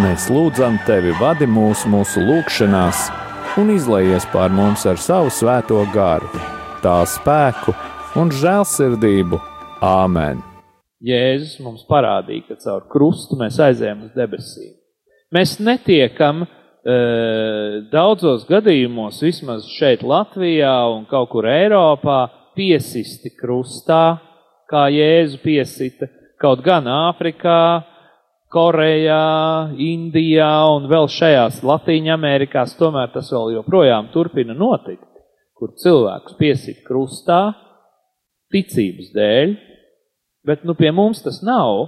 Mēs lūdzam tevi, vadi mūs mūsu lūgšanās un izlaies pār mums ar savu svēto garu, tā spēku un žēlsirdību. Āmen! Jēzus mums parādīja, ka caur krustu mēs aizējām uz debesīm. Mēs netiekam e, daudzos gadījumos, vismaz šeit Latvijā un kaut kur Eiropā, piesisti krustā, kā Jēzu piesita, kaut gan Āfrikā, Korejā, Indijā un vēl šajās Latīņa Amerikās, tomēr tas vēl joprojām turpina notikt, kur cilvēkus piesit krustā ticības dēļ, bet nu pie mums tas nav,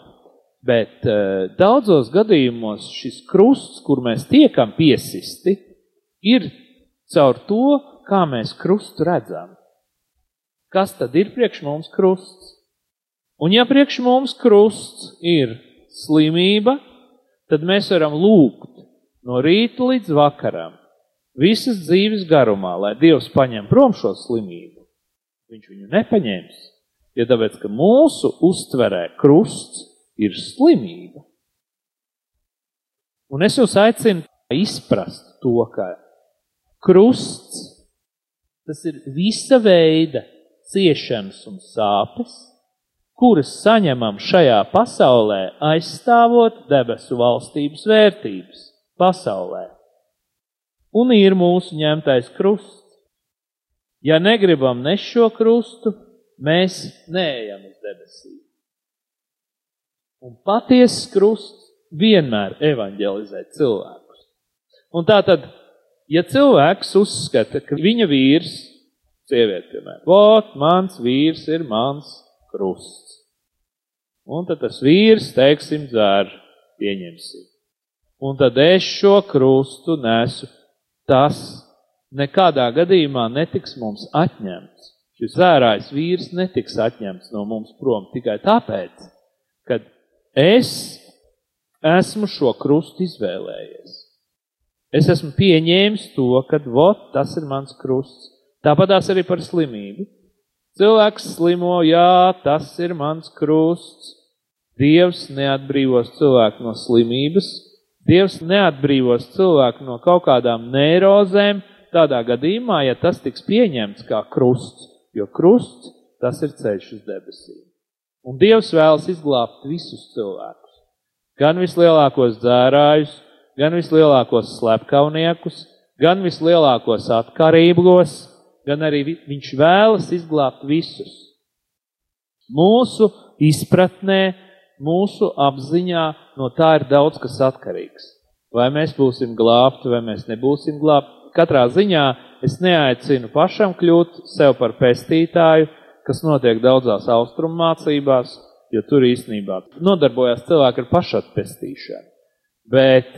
bet uh, daudzos gadījumos šis krusts, kur mēs tiekam piesisti, ir caur to, kā mēs krustu redzam. Kas tad ir priekš mums krusts? Un ja priekš mums krusts ir slimība, tad mēs varam lūgt no rīta līdz vakaram, visas dzīves garumā, lai Dievs paņem prom šo slimību. Viņš viņu nepaņems, jo tāpēc, ka mūsu uztverē krusts ir slimība. Un es jūs aicinu izprast to, ka krusts tas ir visa veida ciešanas un sāpes, kuras saņemam šajā pasaulē, aizstāvot debesu valstības vērtības pasaulē. Un ir mūsu ņemtais krusts. Ja negribam nes šo krustu, mēs neejam uz debesīm. Un patiesas krusts vienmēr evanģelizē cilvēkus. Un tā tad, ja cilvēks uzskata, ka viņa vīrs, sieviete, piemēram, vot, mans vīrs ir mans krusts. Un tad tas vīrs, teiksim, dzēr, pieņemsim. Un tad es šo krustu nesu. Tas nekādā gadījumā netiks mums atņemts. Šis zērājs vīrs netiks atņemts no mums prom tikai tāpēc, ka es esmu šo krustu izvēlējies. Es esmu pieņēmis to, ka vot, tas ir mans krusts. Tāpatās arī par slimību. Cilvēks slimo, jā, tas ir mans krusts. Dievs neatbrīvos cilvēku no slimības, Dievs neatbrīvos cilvēku no kaut kādām neirozēm, tādā gadījumā, ja tas tiks pieņemts kā krusts, jo krusts tas ir ceļš uz debesīm. Un Dievs vēlas izglābt visus cilvēkus. Gan vislielākos dzērājus, gan vislielākos slepkavniekus, gan vislielākos atkarībos, gan arī viņš vēlas izglābt visus. Mūsu izpratnē, mūsu apziņā no tā ir daudz kas atkarīgs. Vai mēs būsim glābti, vai mēs nebūsim glābti. Katrā ziņā es neaicinu pašam kļūt sev par pestītāju, kas notiek daudzās austrumu mācībās, jo tur īstenībā nodarbojās cilvēki ar pašatpestīšanu. Bet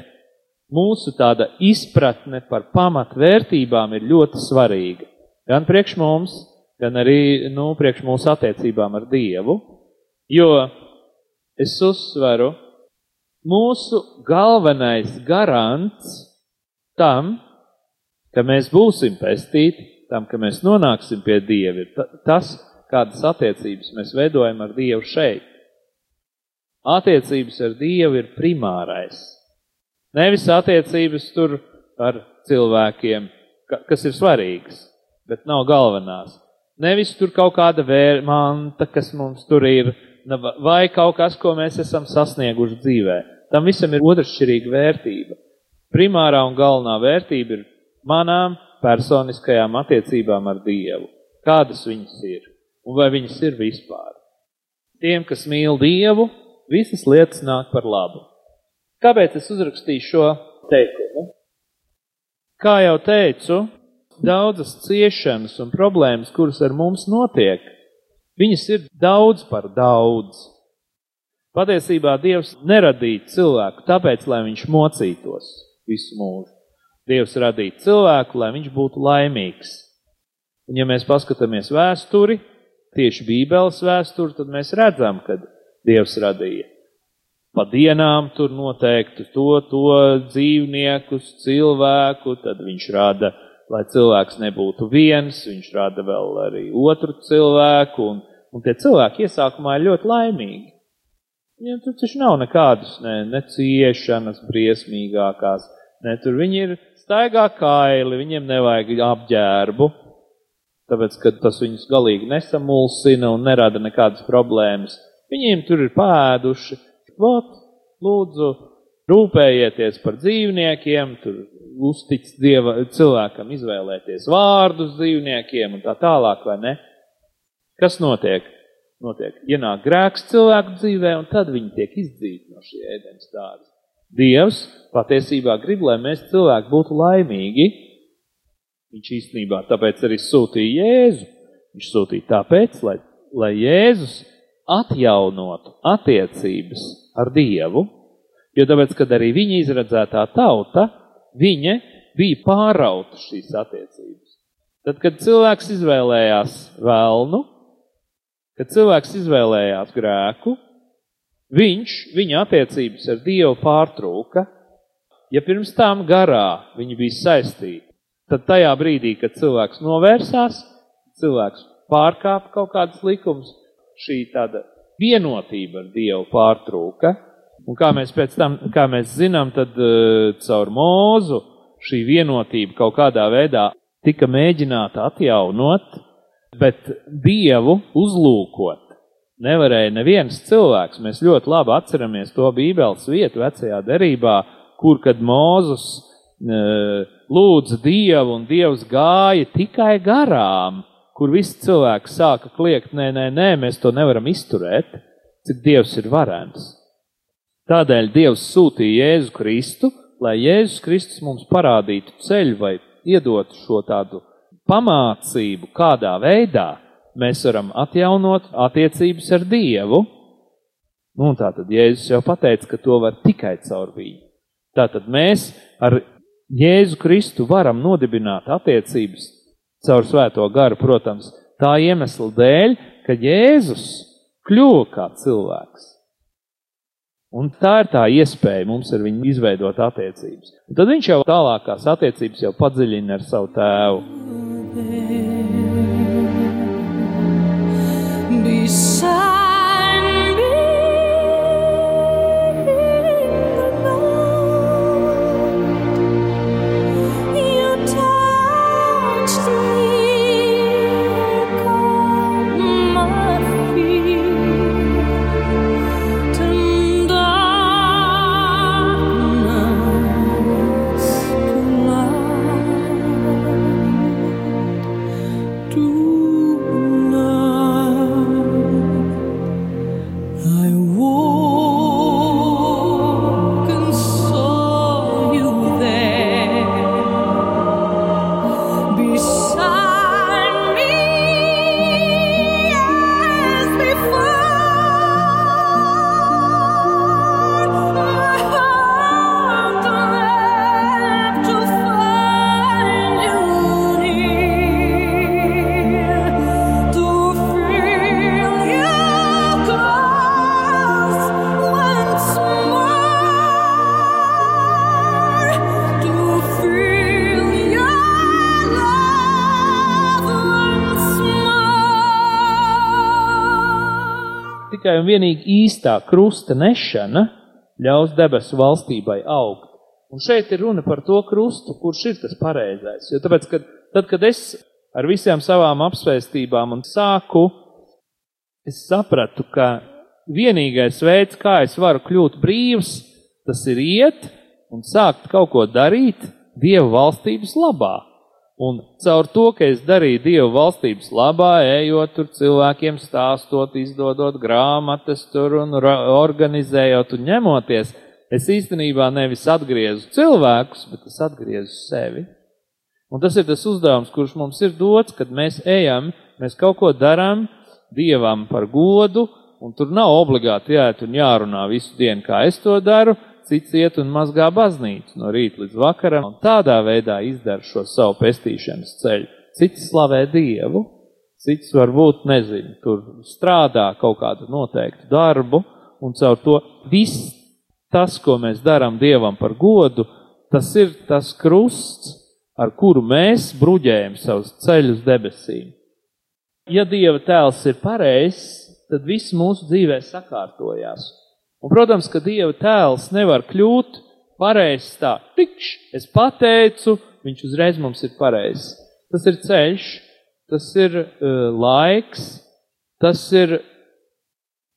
mūsu tāda izpratne par pamatvērtībām ir ļoti svarīga. Gan priekš mums, gan arī nu, priekš mūsu attiecībām ar Dievu. Jo es uzsveru, mūsu galvenais garants tam, ka mēs būsim pestīti, tam, ka mēs nonāksim pie Dieva, ir tas, kādas attiecības mēs veidojam ar Dievu šeit. Attiecības ar Dievu ir primārais. Nevis attiecības tur ar cilvēkiem, kas ir svarīgas bet nav galvenās. Nevis tur kaut kāda vērmanta, kas mums tur ir, vai kaut kas, ko mēs esam sasnieguši dzīvē. Tam visam ir otršķirīga vērtība. Primārā un galvenā vērtība ir manām personiskajām attiecībām ar Dievu. Kādas viņas ir? Un vai viņas ir vispār? Tiem, kas mīl Dievu, visas lietas nāk par labu. Kāpēc es uzrakstīju šo teikumu? Kā jau teicu, daudzas ciešanas un problēmas, kuras ar mums notiek, viņas ir daudz par daudz. Patiesībā Dievs neradīja cilvēku tāpēc, lai viņš mocītos visu mūžu. Dievs radīja cilvēku, lai viņš būtu laimīgs. Un ja mēs paskatāmies vēsturi, tieši Bībeles vēsturi, tad mēs redzam, ka Dievs radīja pa dienām tur noteikti to, to dzīvniekus, cilvēku, tad viņš rada lai cilvēks nebūtu viens, viņš rada vēl arī otru cilvēku, un, un tie cilvēki iesākumā ir ļoti laimīgi. Viņiem tur taču nav nekādas ne, ne ciešanas briesmīgākās, ne tur viņi ir staigā kaili, viņiem nevajag apģērbu, tāpēc, ka tas viņus galīgi nesamulsina un nerada nekādas problēmas. Viņiem tur ir pēduši, vot, lūdzu, rūpējieties par dzīvniekiem, tur uztic dieva, cilvēkam izvēlēties vārdus dzīvniekiem un tā tālāk, vai ne? Kas notiek? notiek. Ienāk grēks cilvēku dzīvē, un tad viņi tiek izdzīti no šī ēdienas dārza. Dievs patiesībā grib, lai mēs cilvēki būtu laimīgi. Viņš īstenībā tāpēc arī sūtīja Jēzu. Viņš sūtīja tāpēc, lai, lai Jēzus atjaunotu attiecības ar Dievu, jo tāpēc, kad arī viņa izredzētā tauta, viņa bija pārauta šīs attiecības. Tad, kad cilvēks izvēlējās vēlnu, kad cilvēks izvēlējās grēku, viņš, viņa attiecības ar Dievu pārtrūka. Ja pirms tām garā viņi bija saistīti, tad tajā brīdī, kad cilvēks novērsās, cilvēks pārkāpa kaut kādas likumus, šī tāda vienotība ar Dievu pārtrūka. Un kā mēs pēc tam, kā mēs zinām, tad uh, caur mūzu šī vienotība kaut kādā veidā tika mēģināta atjaunot, bet Dievu uzlūkot nevarēja neviens cilvēks. Mēs ļoti labi atceramies to Bībeles vietu vecajā derībā, kur kad Mūzus e, lūdza Dievu un Dievs gāja tikai garām, kur visi cilvēki sāka kliegt, nē, nē, nē, mēs to nevaram izturēt, cik Dievs ir varens. Tādēļ Dievs sūtīja Jēzu Kristu, lai Jēzus Kristus mums parādītu ceļu vai iedot šo tādu pamācību, kādā veidā mēs varam atjaunot attiecības ar Dievu. Nu, tā tad Jēzus jau pateica, ka to var tikai caur viņu. Tātad mēs ar Jēzu Kristu varam nodibināt attiecības caur svēto garu, protams, tā iemesla dēļ, ka Jēzus kļuva kā cilvēks. Un tā ir tā iespēja mums ar viņu izveidot attiecības. Un tad viņš jau tālākās attiecības jau padziļina ar savu tēvu. Beside un vienīgi īstā krusta nešana ļaus debesu valstībai augt. Un šeit ir runa par to krustu, kurš ir tas pareizais. Jo tāpēc, kad, tad, kad es ar visām savām apsvēstībām un sāku, es sapratu, ka vienīgais veids, kā es varu kļūt brīvs, tas ir iet un sākt kaut ko darīt Dieva valstības labā. Un caur to, ka es darīju Dievu valstības labā, ejot tur cilvēkiem stāstot, izdodot grāmatas tur un organizējot un ņemoties, es īstenībā nevis atgriezu cilvēkus, bet es atgriezu sevi. Un tas ir tas uzdevums, kurš mums ir dots, kad mēs ejam, mēs kaut ko darām Dievam par godu, un tur nav obligāti jāiet un jārunā visu dienu, kā es to daru, cits iet un mazgā baznīcu no rīta līdz vakaram, un tādā veidā izdara šo savu pestīšanas ceļu. Cits slavē Dievu, cits varbūt, nezinu, tur strādā kaut kādu noteiktu darbu, un caur to viss tas, ko mēs darām Dievam par godu, tas ir tas krusts, ar kuru mēs bruģējam savus ceļus debesīm. Ja Dieva tēls ir pareizs, tad viss mūsu dzīvē sakārtojās. Un, protams, ka Dieva tēls nevar kļūt pareizs tā, tikš, es pateicu, viņš uzreiz mums ir pareizs. Tas ir ceļš, tas ir uh, laiks, tas ir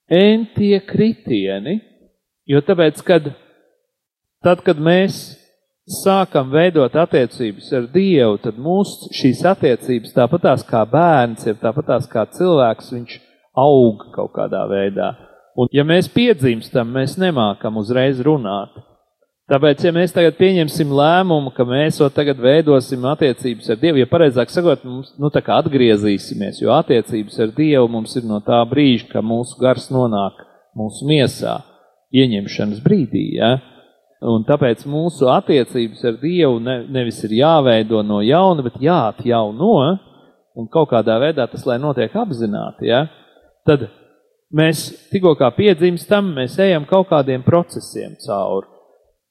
entie kritieni, jo tāpēc, kad tad, kad mēs sākam veidot attiecības ar Dievu, tad mūsu šīs attiecības tāpatās kā bērns, ir tāpatās kā cilvēks, viņš aug kaut kādā veidā. Un ja mēs piedzimstam, mēs nemākam uzreiz runāt. Tāpēc, ja mēs tagad pieņemsim lēmumu, ka mēs jau tagad veidosim attiecības ar Dievu, ja pareizāk sakot, mums, nu tā kā atgriezīsimies, jo attiecības ar Dievu mums ir no tā brīža, ka mūsu gars nonāk mūsu miesā, ieņemšanas brīdī, ja? Un tāpēc mūsu attiecības ar Dievu ne, nevis ir jāveido no jauna, bet jāatjauno, un kaut kādā veidā tas, lai notiek apzināti, ja? tad mēs tikko kā piedzimstam, mēs ejam kaut kādiem procesiem cauri.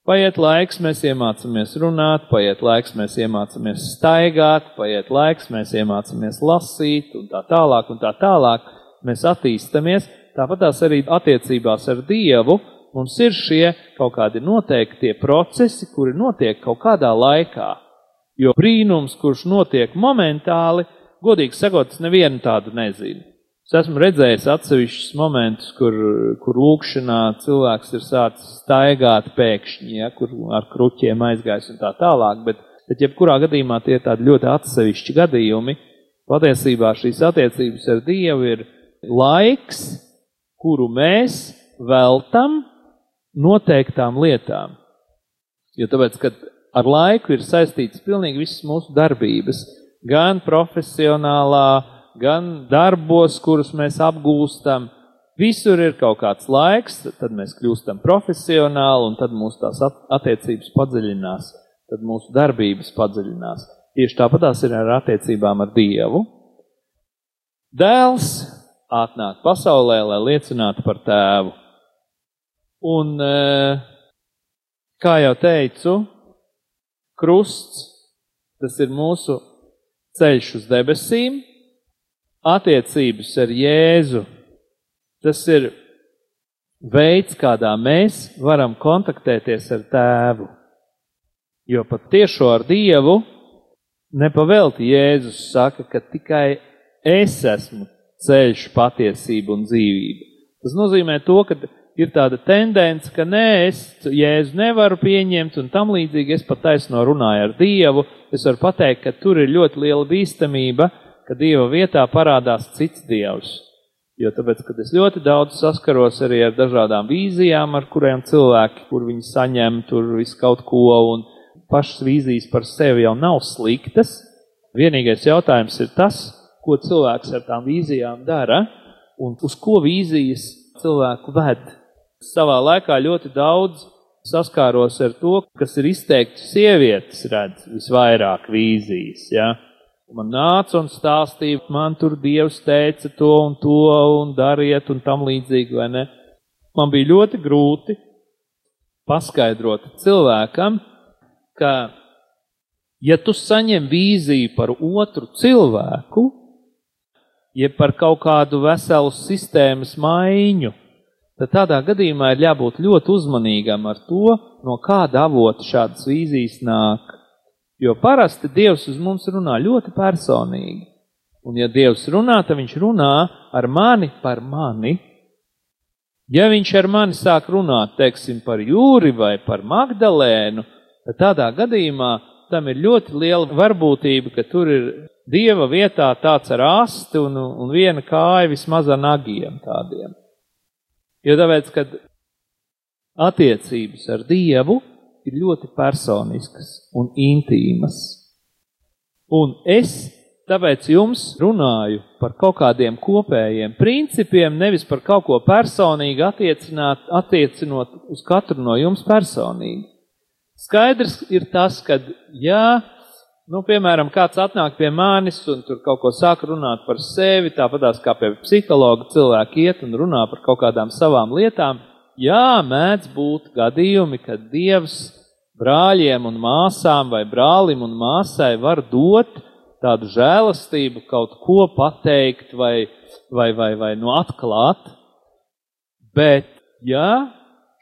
Paiet laiks, mēs iemācāmies runāt, paiet laiks, mēs iemācāmies staigāt, paiet laiks, mēs iemācāmies lasīt, un tā tālāk, un tā tālāk. Mēs attīstamies, tāpat tās arī attiecībās ar Dievu, mums ir šie kaut kādi noteiktie procesi, kuri notiek kaut kādā laikā. Jo brīnums, kurš notiek momentāli, godīgi sakot, es nevienu tādu nezinu. Es esmu redzējis atsevišķus momentus, kur, kur lūkšanā cilvēks ir sācis staigāt pēkšņi, ja, kur ar kruķiem aizgājis un tā tālāk, bet, bet jebkurā gadījumā tie ir tādi ļoti atsevišķi gadījumi. Patiesībā šīs attiecības ar Dievu ir laiks, kuru mēs veltam noteiktām lietām. Jo tāpēc, ka ar laiku ir saistīts pilnīgi visas mūsu darbības, gan profesionālā, gan darbos, kurus mēs apgūstam. Visur ir kaut kāds laiks, tad mēs kļūstam profesionāli, un tad mūsu tās attiecības padziļinās, tad mūsu darbības padziļinās. Tieši tāpat tās ir ar attiecībām ar Dievu. Dēls atnāk pasaulē, lai liecinātu par tēvu. Un, eh, kā jau teicu, krusts, tas ir mūsu ceļš uz debesīm, attiecības ar Jēzu, tas ir veids, kādā mēs varam kontaktēties ar tēvu. Jo pat tiešo ar Dievu nepavelti Jēzus saka, ka tikai es esmu ceļš, patiesība un dzīvība. Tas nozīmē to, ka ir tāda tendence, ka nē, es Jēzu nevaru pieņemt un tam līdzīgi es pat taisno runāju ar Dievu. Es varu pateikt, ka tur ir ļoti liela bīstamība, ka Dieva vietā parādās cits Dievs. Jo tāpēc, kad es ļoti daudz saskaros arī ar dažādām vīzijām, ar kuriem cilvēki, kur viņi saņem tur visu kaut ko, un pašas vīzijas par sevi jau nav sliktas. Vienīgais jautājums ir tas, ko cilvēks ar tām vīzijām dara un uz ko vīzijas cilvēku ved. Savā laikā ļoti daudz saskāros ar to, kas ir izteikti sievietes redz visvairāk vīzijas, ja. Man nāca un stāstīja, man tur Dievs teica to un to un dariet un tam līdzīgi, vai ne? Man bija ļoti grūti paskaidrot cilvēkam, ka, ja tu saņem vīziju par otru cilvēku, jeb par kaut kādu veselu sistēmas maiņu, tad tādā gadījumā ir jābūt ļoti uzmanīgam ar to, no kāda avota šādas vīzijas nāk. Jo parasti Dievs uz mums runā ļoti personīgi. Un ja Dievs runā, tad viņš runā ar mani par mani. Ja viņš ar mani sāk runāt, teiksim, par jūri vai par Magdalēnu, tad tādā gadījumā tam ir ļoti liela varbūtība, ka tur ir dieva vietā tāds ar asti un, un viena kāja vismaz ar nagiem tādiem. Jo tāpēc, kad attiecības ar dievu ir ļoti personiskas un intīmas. Un es tāpēc jums runāju par kaut kādiem kopējiem principiem, nevis par kaut ko personīgi attiecinot uz katru no jums personīgi. Skaidrs ir tas, ka, ja, nu, piemēram, kāds atnāk pie manis un tur kaut ko sāk runāt par sevi, tāpatās kā pie psihologa cilvēki iet un runā par kaut kādām savām lietām, jā, mēdz būt gadījumi, kad Dievs brāļiem un māsām vai brālim un māsai var dot tādu žēlastību, kaut ko pateikt vai, vai, vai, vai nu atklāt, bet, ja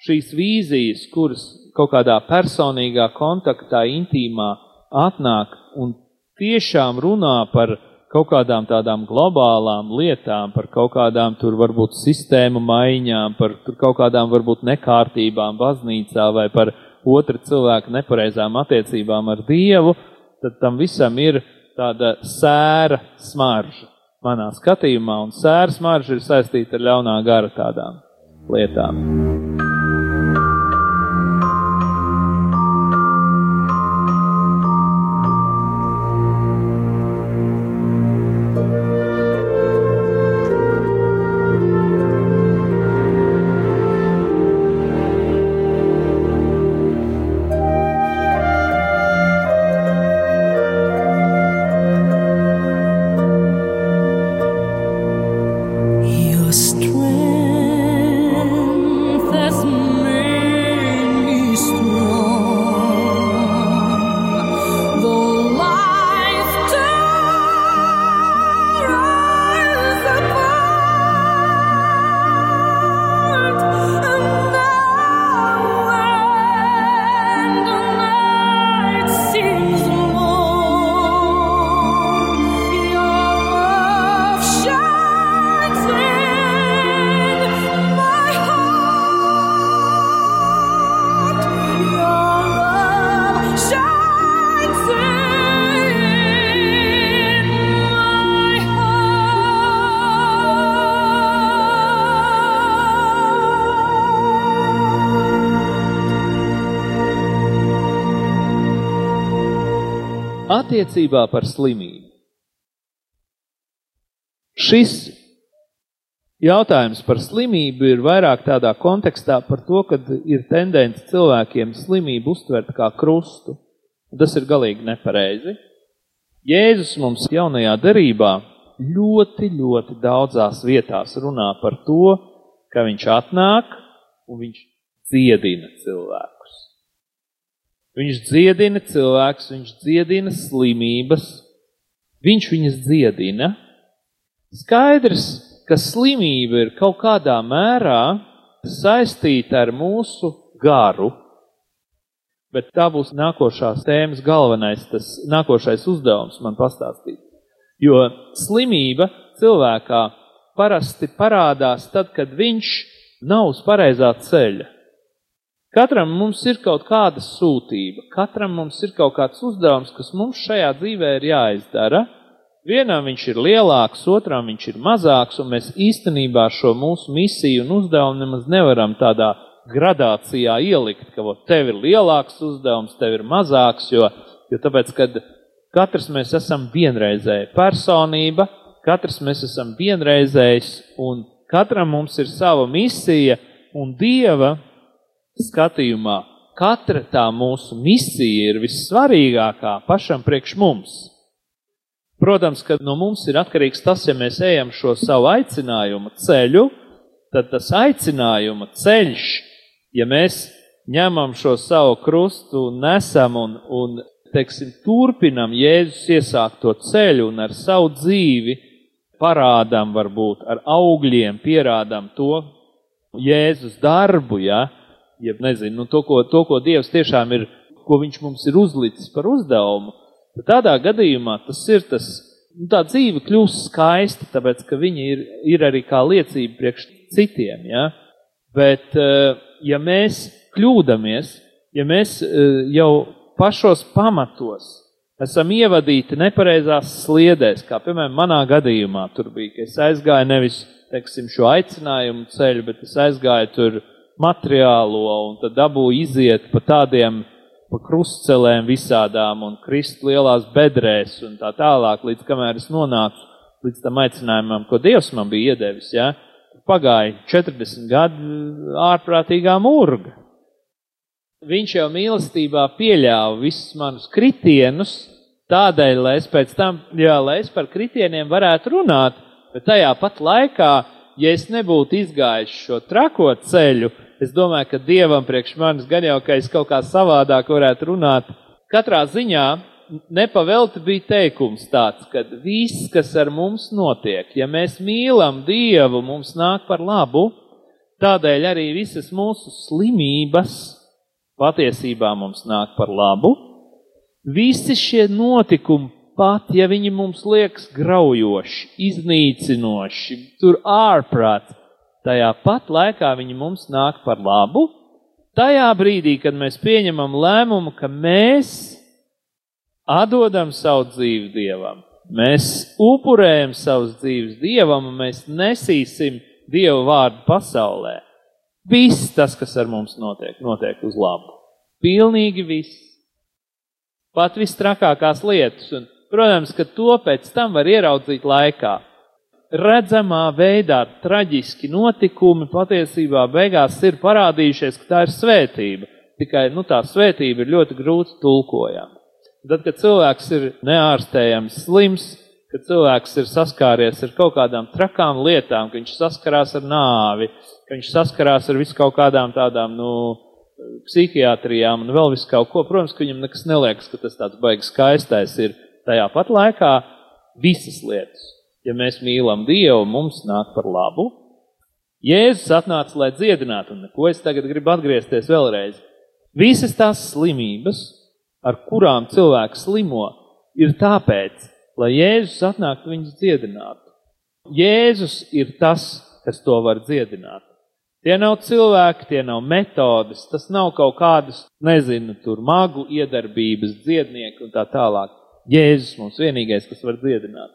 šīs vīzijas, kuras kaut kādā personīgā kontaktā, intīmā atnāk un tiešām runā par kaut kādām tādām globālām lietām, par kaut kādām tur varbūt sistēmu maiņām, par kaut kādām varbūt nekārtībām baznīcā vai par otra cilvēka nepareizām attiecībām ar Dievu, tad tam visam ir tāda sēra smarža. manā skatījumā, un sēras marža ir saistīta ar ļaunā gara tādām lietām. Attiecībā par slimību. Šis jautājums par slimību ir vairāk tādā kontekstā par to, ka ir tendence cilvēkiem slimību uztvert kā krustu. Tas ir galīgi nepareizi. Jēzus mums jaunajā derībā ļoti, ļoti daudzās vietās runā par to, ka viņš atnāk un viņš dziedina cilvēkus. Viņš dziedina cilvēkus, viņš dziedina slimības, viņš viņas dziedina. Skaidrs, ka slimība ir kaut kādā mērā saistīta ar mūsu garu, bet tā būs nākošās tēmas galvenais, tas nākošais uzdevums man pastāstīt. Jo slimība cilvēkā parasti parādās tad, kad viņš nav uz pareizā ceļa. Katram mums ir kaut kāda sūtība, katram mums ir kaut kāds uzdevums, kas mums šajā dzīvē ir jāizdara. Vienam viņš ir lielāks, otram viņš ir mazāks, un mēs īstenībā šo mūsu misiju un uzdevumu nemaz nevaram tādā gradācijā ielikt, ka ot, tev ir lielāks uzdevums, tev ir mazāks, jo, jo tāpēc, kad katrs mēs esam vienreizēja personība, katrs mēs esam vienreizējs, un katram mums ir sava misija, un Dieva skatījumā katra tā mūsu misija ir vissvarīgākā pašam priekš mums. Protams, ka no mums ir atkarīgs tas, ja mēs ejam šo savu aicinājumu ceļu, tad tas aicinājuma ceļš, ja mēs ņemam šo savu krustu nesam un, un teiksim, turpinam Jēzus iesākto ceļu un ar savu dzīvi parādām varbūt ar augļiem pierādām to Jēzus darbu, ja, jeb nezinu, nu, to, ko, to, ko Dievs tiešām ir, ko viņš mums ir uzlicis par uzdevumu, tad tādā gadījumā tas ir tas, nu, tā dzīve kļūst skaista, tāpēc, ka viņa ir, ir arī kā liecība priekš citiem, ja. Bet, eh, ja mēs kļūdamies, ja mēs eh, jau pašos pamatos esam ievadīti nepareizās sliedēs, kā piemēram manā gadījumā tur bija, ka es aizgāju nevis, teiksim, šo aicinājumu ceļu, bet es aizgāju tur materiālo un tad dabūju iziet pa tādiem, pa krustcelēm visādām un krist lielās bedrēs un tā tālāk, līdz kamēr es nonācu līdz tam aicinājumam, ko Dievs man bija iedevis, ja? Pagāja 40 gadu ārprātīgā murga. Viņš jau mīlestībā pieļāva visus manus kritienus, tādēļ, lai es pēc tam, jā, lai es par kritieniem varētu runāt, bet tajā pat laikā, ja es nebūtu izgājis šo trako ceļu, es domāju, ka Dievam priekš manis gan jau, ka es kaut kā savādāk varētu runāt. Katrā ziņā nepavelti bija teikums tāds, ka viss, kas ar mums notiek, ja mēs mīlam Dievu, mums nāk par labu, tādēļ arī visas mūsu slimības patiesībā mums nāk par labu. Visi šie notikumi, pat ja viņi mums liekas graujoši, iznīcinoši, tur ārprāts, tajā pat laikā viņi mums nāk par labu. Tajā brīdī, kad mēs pieņemam lēmumu, ka mēs atdodam savu dzīvi Dievam, Mēs upurējam savus dzīves dievam, un mēs nesīsim dievu vārdu pasaulē. Viss tas, kas ar mums notiek, notiek uz labu. Pilnīgi viss. Pat visstrakākās lietas, un, protams, ka to pēc tam var ieraudzīt laikā. Redzamā veidā traģiski notikumi patiesībā beigās ir parādījušies, ka tā ir svētība. Tikai nu, tā svētība ir ļoti grūti tulkojama. Tad, kad cilvēks ir neārstējams slims, kad cilvēks ir saskāries ar kaut kādām trakām lietām, ka viņš saskarās ar nāvi, ka viņš saskarās ar visu kaut kādām tādām, nu, psihiatrijām un vēl visu kaut ko, protams, ka viņam nekas neliekas, ka tas tāds baigs skaistais ir tajā pat laikā visas lietas. Ja mēs mīlam Dievu, mums nāk par labu. Jēzus atnāca, lai dziedinātu, un ko es tagad gribu atgriezties vēlreiz. Visas tās slimības, ar kurām cilvēks slimo, ir tāpēc, lai Jēzus atnāktu viņus dziedinātu. Jēzus ir tas, kas to var dziedināt. Tie nav cilvēki, tie nav metodas, tas nav kaut kādas, nezinu, tur magu iedarbības, dziednieki un tā tālāk. Jēzus mums vienīgais, kas var dziedināt.